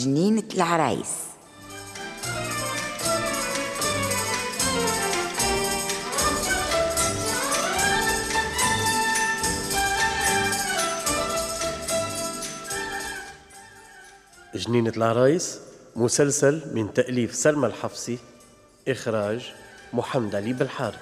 جنينة العرايس. جنينة العرايس مسلسل من تأليف سلمى الحفصي إخراج محمد علي بالحار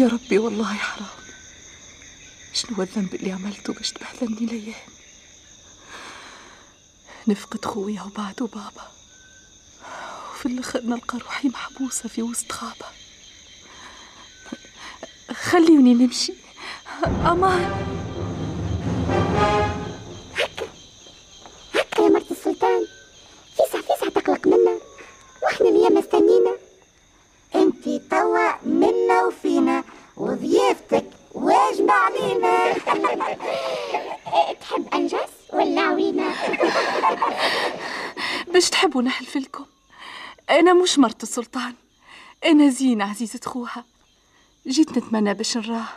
يا ربي والله حرام. شنو الذنب اللي عملته باش تبهدلني الأيام نفقد خويا وبعده بابا وفي الآخر نلقى روحي محبوسة في وسط غابة. خليوني نمشي. أمان نحلف لكم أنا مش مرت السلطان. أنا زينة عزيزة خوها جيت نتمنى باش نراه.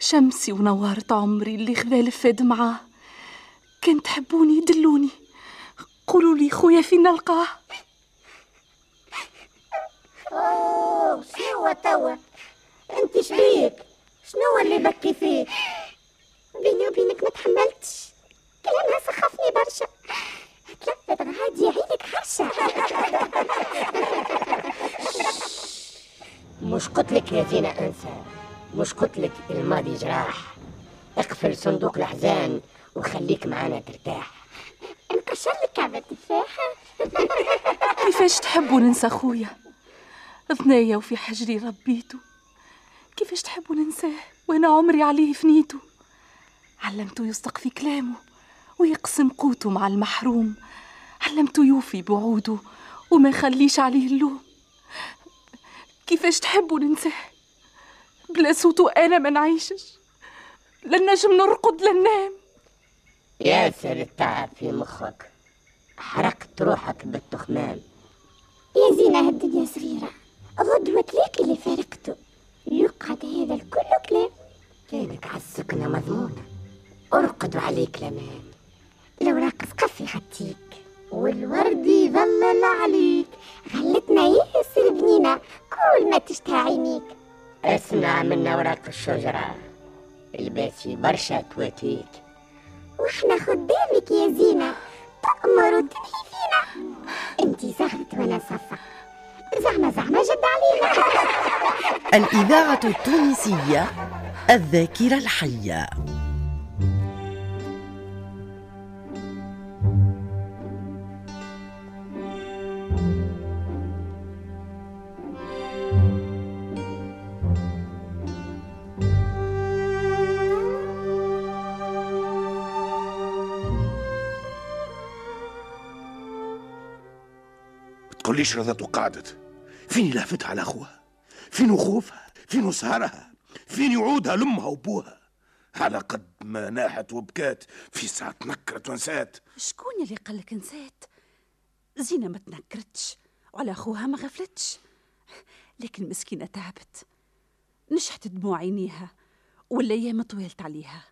شمسي ونورة عمري اللي خذا فاد معاه. كان تحبوني دلوني قولوا لي خويا فين نلقاه؟ أوه شنو توا. أنت شبيك شنو اللي بكي فيك؟ بيني وبينك ما تحملتش. كلامها سخفني برشا. ثلاثة غادي عينك حرشة مش قتلك يا زينة أنسى. مش قتلك الماضي جراح. اقفل صندوق الأحزان وخليك معانا ترتاح. انكسر لك كعبة تفاحة كيفاش تحبوا ننسى خويا؟ ثنايا وفي حجري ربيته. كيفاش تحبوا ننساه؟ وأنا عمري عليه فنيته. علمته يصدق في كلامه. ويقسم قوته مع المحروم. علمته يوفي بوعوده وما يخليش عليه اللوم. كيفاش تحبوا ننساه؟ بلا صوته أنا ما نعيشش. لا نجم نرقد لا ننام. ياسر التعب في مخك. حرقت روحك بالتخمام يا زينة هالدنيا صغيرة. غدوة ليك اللي فارقته يقعد هذا الكل كلام. كانك عالسكنة مضمونة. أرقد وعليك الأمان قفي خطيك والورد يظلل عليك. غلتنا ياسر بنينة كل ما تشتهى عينيك اسمع منا وراق الشجرة. الباسي برشا تواتيك. وإحنا خدامك يا زينة. تأمر وتنهي فينا انتي زغمت وأنا صفق زعمة زعمة جد علينا. الإذاعة التونسية الذاكرة الحية. تقوليش رضت وقعدت فين لهفتها على أخوها؟ فين خوفها؟ فين سهرها فين يعودها لأمها وأبوها؟ على قد ما ناحت وبكات في ساعة نكرت ونسات شكون اللي قالك نسيت زينة ما تنكرتش وعلى أخوها ما غفلتش. لكن مسكينة تعبت. نشحت دموع عينيها والأيام طويلت عليها.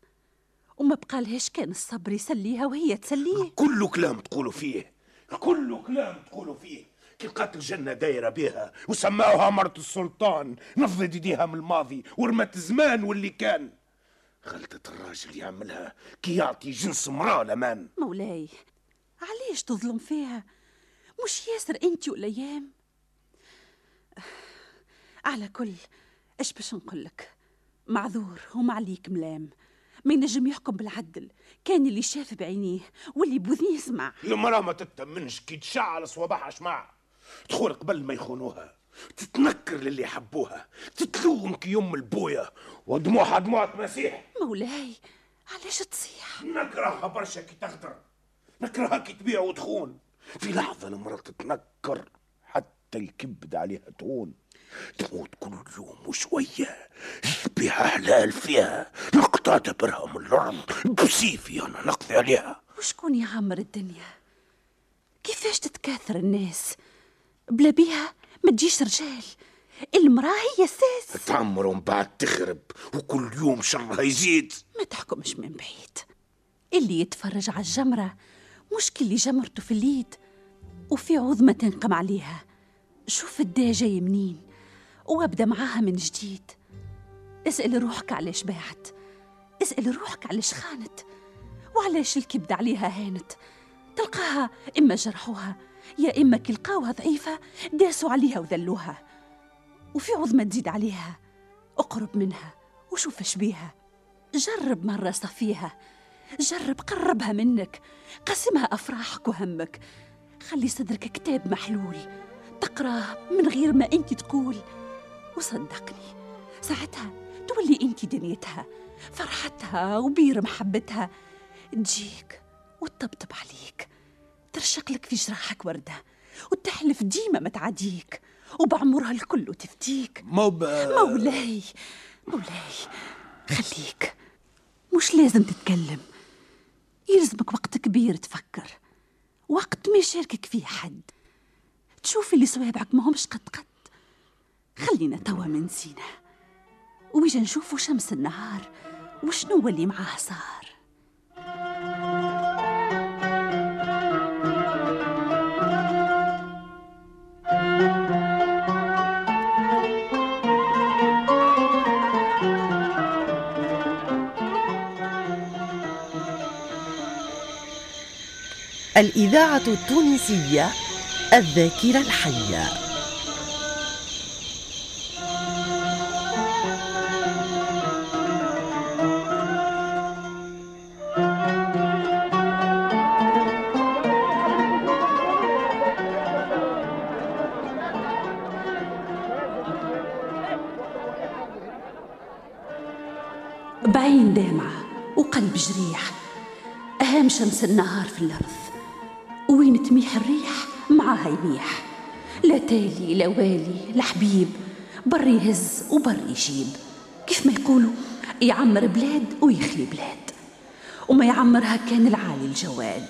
وما بقالهاش كان الصبر يسليها وهي تسليه. كله كلام تقولوا فيه كله كلام تقولوا فيه. كي لقات الجنة دايرة بها وسماوها مرت السلطان. نفضت يديها من الماضي ورمت الزمان واللي كان. غلطة الراجل يعملها كي يعطي جنس مرأة الأمان مولاي علاش تظلم فيها؟ مش ياسر أنت والأيام؟ على كل إيش باش نقولك معذور وما عليك ملام. ما ينجم يحكم بالعدل. كان اللي شاف بعينيه واللي بوذنيه يسمع. المرأة ما تتمنش كي تشعل صوابعها شمع. تخون قبل ما يخونوها. تتنكر للي حبوها. تتلوم كي يم البويا. ودموعها دموع مسيح. مولاي علاش تصيح؟ نكرهها برشا كي تغدر. نكرهها كي تبيع وتخون. في لحظة المرأة تتنكر حتى الكبد عليها تهون تموت كل يوم وشوية. بها حلال فيها. نقطع دبرها من الأرض بسيفي أنا نقضي عليها. وشكون يعمر الدنيا؟ كيفاش تتكاثر الناس؟ بلا بيها ما تجيش رجال. المرأة هي الساس تعمر ومن بعد تخرب وكل يوم شرها يزيد. ما تحكمش من بعيد. اللي يتفرج على الجمرة مش كل اللي جمرته في اليد وفي عظمة تنقم عليها. شوف الدا جاي منين وابدأ معاها من جديد. اسأل روحك علاش باعت. اسأل روحك علاش خانت وعلاش الكبد عليها هانت. تلقاها إما جرحوها يا إما كي لقاوها ضعيفة داسوا عليها وذلوها. وفي عظمة تزيد عليها. اقرب منها وشوف اش بيها. جرب مرة صفيها. جرب قربها منك. قسمها أفراحك وهمك. خلي صدرك كتاب محلول. تقراه من غير ما أنت تقول. وصدقني ساعتها تولي أنت دنيتها فرحتها وبير محبتها. تجيك وتطبطب عليك. ترشق لك في جراحك وردة وتحلف ديما ما تعاديك وبعمرها الكل وتفديك مو ب... مولاي مولاي خليك مش لازم تتكلم. يلزمك وقت كبير تفكر وقت ما يشاركك فيه حد. تشوف اللي صوابعك ما همش قد قد. خلينا توا من سينا ويجا نشوفوا شمس النهار وشنو اللي معاه صار. الإذاعة التونسية الذاكرة الحية. بعين دامعة وقلب جريح أهم شمس النهار في الأرض. تميح الريح معاها يميح لا تالي لا والي لا حبيب بر يهز وبر يجيب كيف ما يقولوا يعمر بلاد ويخلي بلاد. وما يعمرها كان العالي الجواد.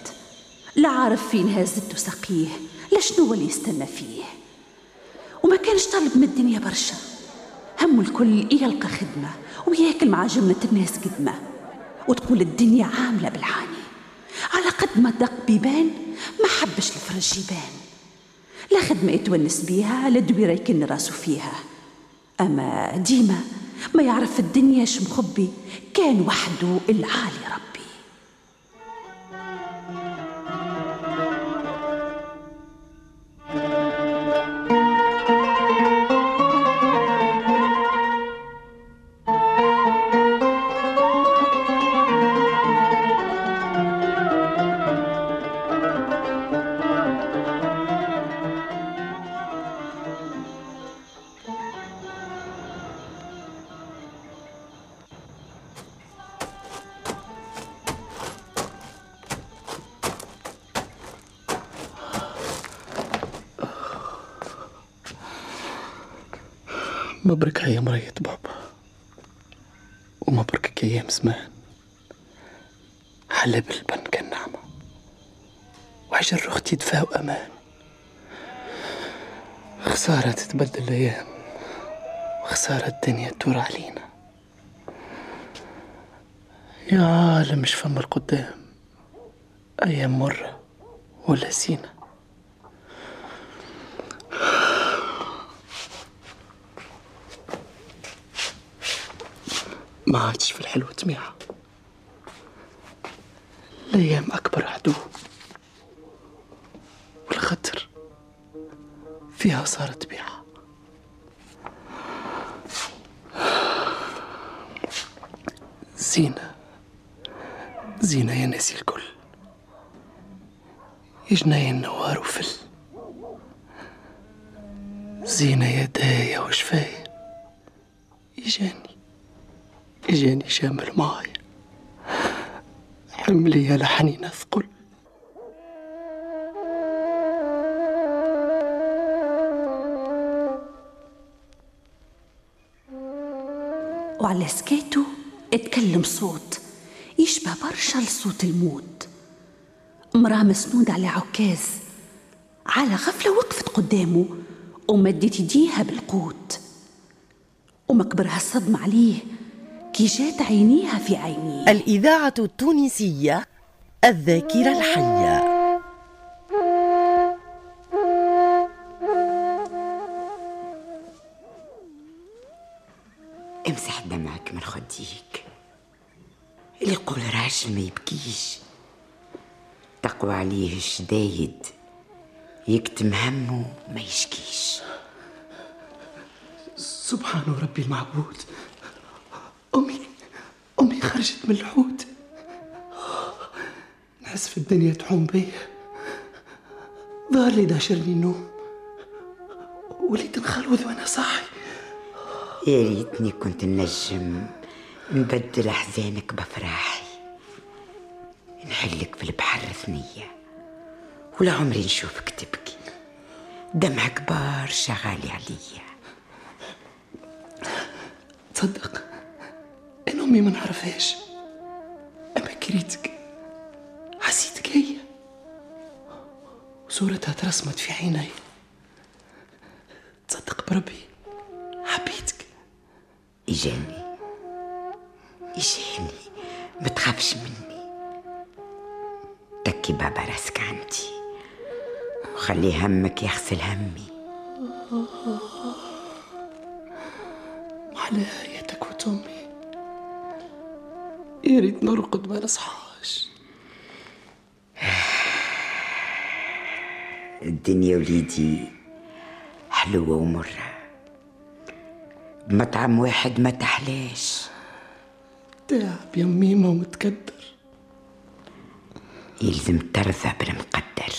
لا عارف فين هازته سقيه لا شنو اللي يستنى فيه. وما كانش طالب من الدنيا برشا. هم الكل يلقى خدمة وياكل مع جملة الناس قدمة. وتقول الدنيا عاملة بالعاني. على قد ما دق بيبان ما حبش الفرج لا خدمة يتونس بيها لا دويرة يكن راسو فيها. أما ديما ما يعرف الدنيا اش مخبي كان وحده العالي ربي. مبروك يا مرية بابا. ومبروك أيام زمان حلب البن كان وعجر أختي دفاع وأمان خسارة تتبدل الأيام. وخسارة الدنيا تدور علينا. يا عالم مش القدام. أيام مرة ولا سينا ما عادش في الحلوة تميعة. الأيام أكبر عدو. والخطر فيها صارت بيعة زينة. زينة يا ناسي الكل. يا جناين نوار وفل. زينة يا يدايا وشفايا يجاني يجاني شامل معايا حملي يا لحنين أثقل وعلى سكاته اتكلم صوت يشبه برشا لصوت الموت. مراه مسنودة على عكاز على غفلة وقفت قدامه ومدت يديها بالقوت. ومكبرها الصدمة عليه كي جات عينيها في عينيه الإذاعة التونسية الذاكرة الحية. امسح دمعك من خديك. اللي يقول راجل ما يبكيش. تقوى عليه الشدايد. يكتم همه ما يشكيش. سبحان ربي المعبود. خرجت من الحوت. نحس في الدنيا تحوم بيا ظهر لي داشرني النوم. وليت نخلوذ وأنا صاحي. يا ريتني كنت نجم نبدل أحزانك بفراحي. نحلك في البحر ثنية ولا عمري نشوفك تبكي. دمعك برشا غالي عليا. تصدق. امي ما نعرفهاش. أما كريتك حسيتك هي؟ وصورتها ترسمت في عيني. تصدق بربي حبيتك. إجاني. إجاني. ما تخافش مني. تكي بابا راسك عندي. وخلي همك يغسل همي. على يدك وتمي يا ريت نرقد ما نصحاش الدنيا وليدي حلوة ومرة. بمطعم واحد ما تحلاش. تعب يا ميمة ومتكدر. يلزم ترضى بالمقدر.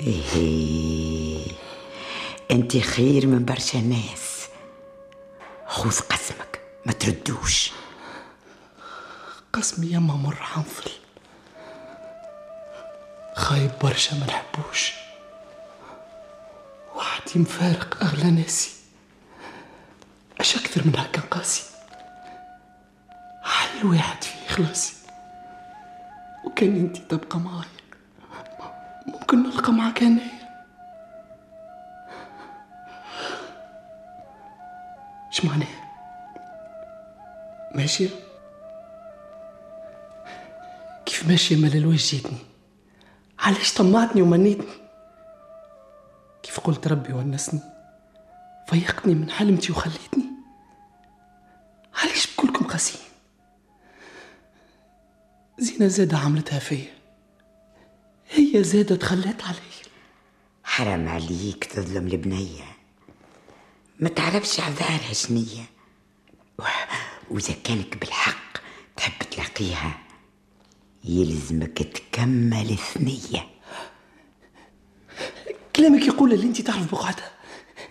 إيه. أنت خير من برشا ناس. خذ قسمك ما تردوش. قسمي يما مر حنفل خايب برشا ما نحبوش. وحدي مفارق أغلى ناسي. أش أكثر من هكا قاسي؟ حل واحد في إخلاصي وكان أنتي تبقى معايا. ممكن نلقى معاك هنايا إيش معناه ماشية ماشية مال الوجه جيتني علاش طمعتني ومنيتني كيف قلت ربي ونسني. فيقتني من حلمتي وخليتني. علاش بكلكم قاسيين؟ زينة زادة عملتها فيا. هي زادة تخلت علي حرام عليك تظلم البنية. ما تعرفش عذارها شنية. وإذا كانك بالحق تحب تلاقيها. يلزمك تكمل الثنية. كلامك يقول اللي انت تعرف بقعتها.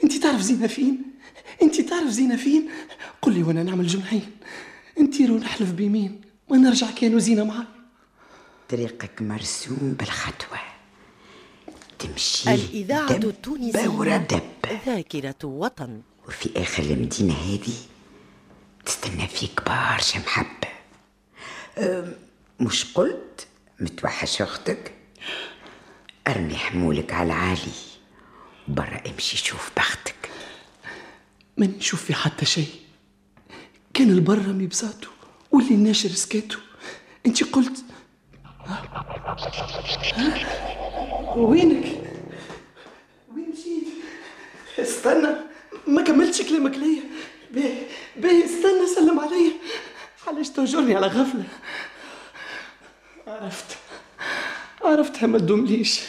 انت تعرف زينة فين؟ انت تعرف زينة فين؟ قل لي وأنا نعمل جمعين. انتير ونحلف بيمين ما نرجع كانوا زينة معاي طريقك مرسوم بالخطوة. تمشي الإذاعة دب التونسية دب. ذاكرة وطن. وفي آخر المدينة هذه تستنى فيك برشا محبة أم، مش قلت متوحش أختك؟ أرمي حمولك على العالي برا امشي شوف بختك. ما نشوف في حتى شيء. كان البرمي بساته واللي الناشر سكاته انت قلت ها؟ ها؟ وينك؟ وين مشيت؟ استنى ما كملتش كلامك ليا. باهي باهي استنى سلم عليا. علاش تهجرني على غفلة؟ عرفتها ما تدومليش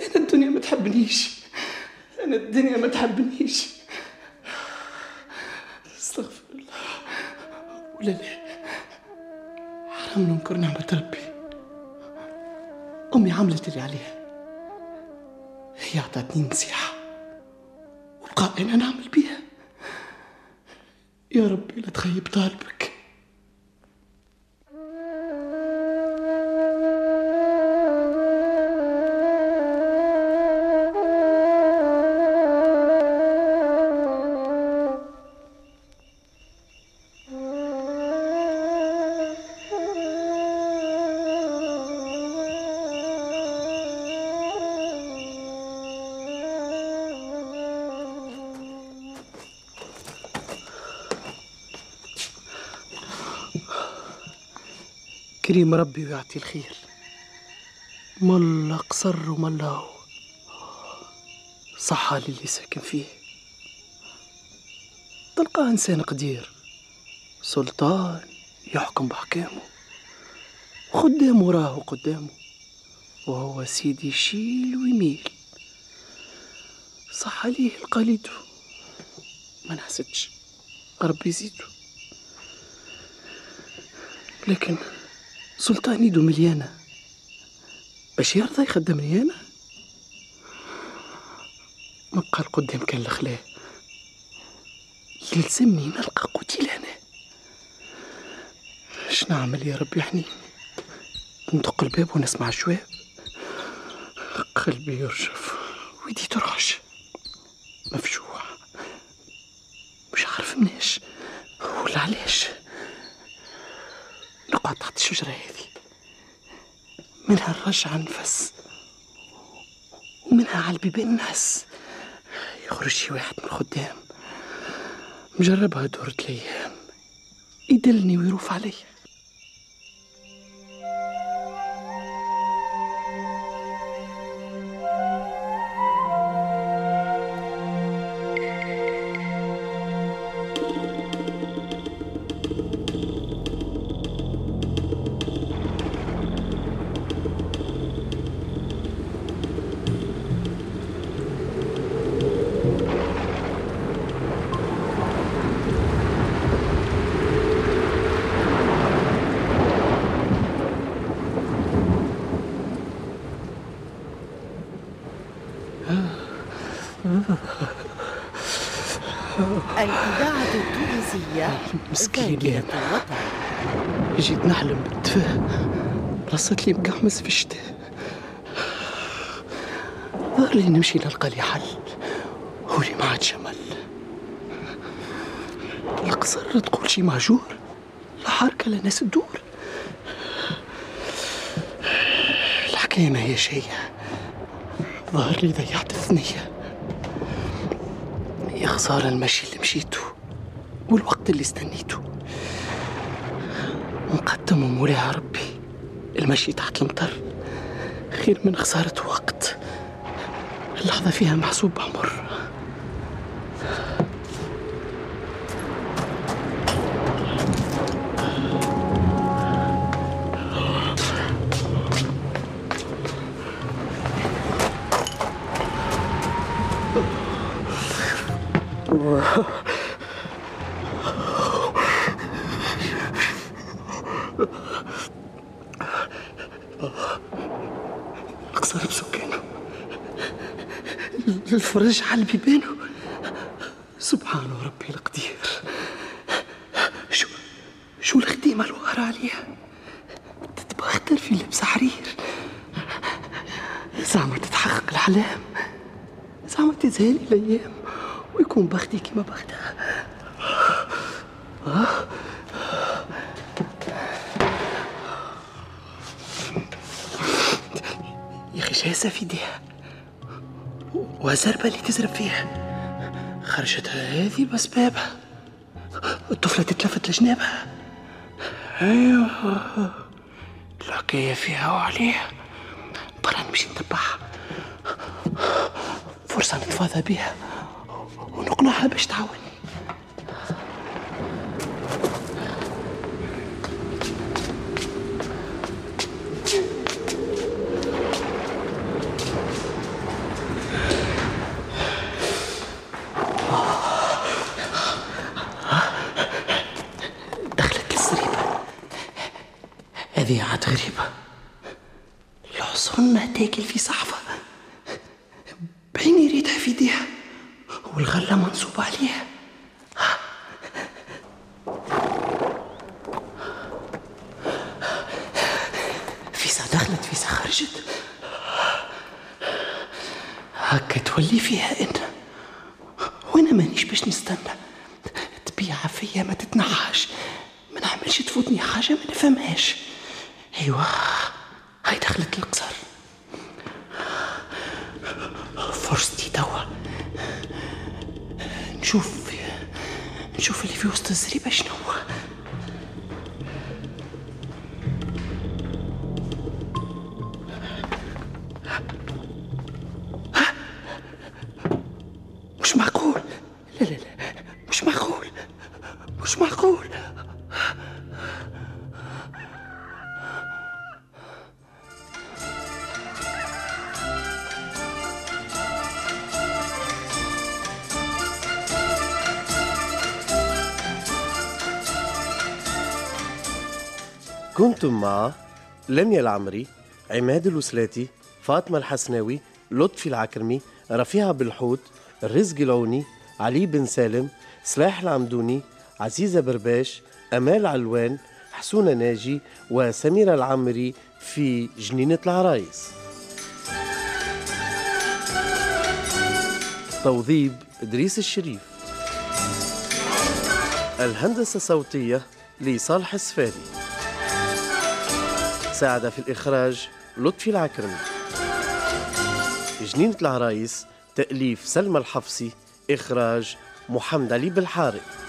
أنا الدنيا ما تحبنيش. أنا الدنيا ما تحبنيش. أستغفر الله. ولا لا عم ننكر نعمة ربي. أمي عملت اللي عليها. هي أعطتني نصيحة. وبقى أنا نعمل بيها. يا ربي لا تخيب طالبك. كريم ربي ويعطي الخير. ملا قصر وملا صحة للي ساكن فيه. تلقاه إنسان قدير سلطان يحكم بحكامه. وخدام وراه قدامه وهو سيدي يشيل ويميل. صح عليه القليد ما نحسدش ربي يزيده. لكن سلطان ايده مليانة. باش يرضى يخدمني أنا ما بقى القدام كان الخلا يلزمني نلقى قوتي لهنا اش نعمل يا ربي حنين؟ ندق الباب ونسمع الشواب. قلبي يرجف. ويدي ترعش مفجوع مش عارف مناش ولا علاش نقعد تحت الشجرة هذه. منها الرجعة نفس ومنها على البيبان نحس يخرج شي واحد من الخدام مجربها دورة الأيام. يدلني ويروف علي الإذاعة التونسية مسكين ذاكرة يا الوطن. جيت نحلم بالدفاع رصت لي مقحمس في الشتاء. ظهر لي نمشي نلقى لي حل هو اللي ما عاد شمل القصر تقول شي مهجور لا حركة لا ناس تدور. الحكاية ما هي شيء. ظهر لي ضيعت الثنية. يا خسارة المشي اللي مشيته والوقت اللي استنيته. مقدم ومولاها ربي. المشي تحت المطر. خير من خسارة وقت. اللحظة فيها محسوب عمر أقصر بسكانه الفرج على البيبانه سبحان ربي القدير. شو شو الخديمة الوهرة عليها؟ تتبختر في لبس حرير. زعما تتحقق الأحلام زعما تزهالي الأيام ويكون بختي كما بختها. وزربة اللي تزرب فيها. خرجتها هذه بأسبابها الطفلة تتلفت لجنابها. أيوه. الحكاية فيها وعليها. برا نمشي نتبعها فرصة نتفاضى بها ونقنعها باش تعاوني عاد غريبة. الحصون ما تاكل في صحفة. بعيني ريتها في ايديها والغلة منصوب عليها. فيسا دخلت فيسا خرجت. هكا تولي فيها أنت. وأنا مانيش باش نستنى. تبيع فيا ما تتنحاش. ما نعملش تفوتني حاجة ما نفهمهاش. كنتم مع لميا العمري عماد الوسلاتي فاطمة الحسناوي لطفي العكرمي رفيعة بالحوت الرزق العوني علي بن سالم سلاح العمدوني عزيزة برباش أمال علوان حسونة ناجي وسميرة العمري في جنينة العرايس. توظيب إدريس الشريف. الهندسة الصوتية لصالح السفاري. ساعد في الإخراج لطفي العكرمي جنينة العرايس تأليف سلمى الحفصي إخراج محمد علي بالحارث.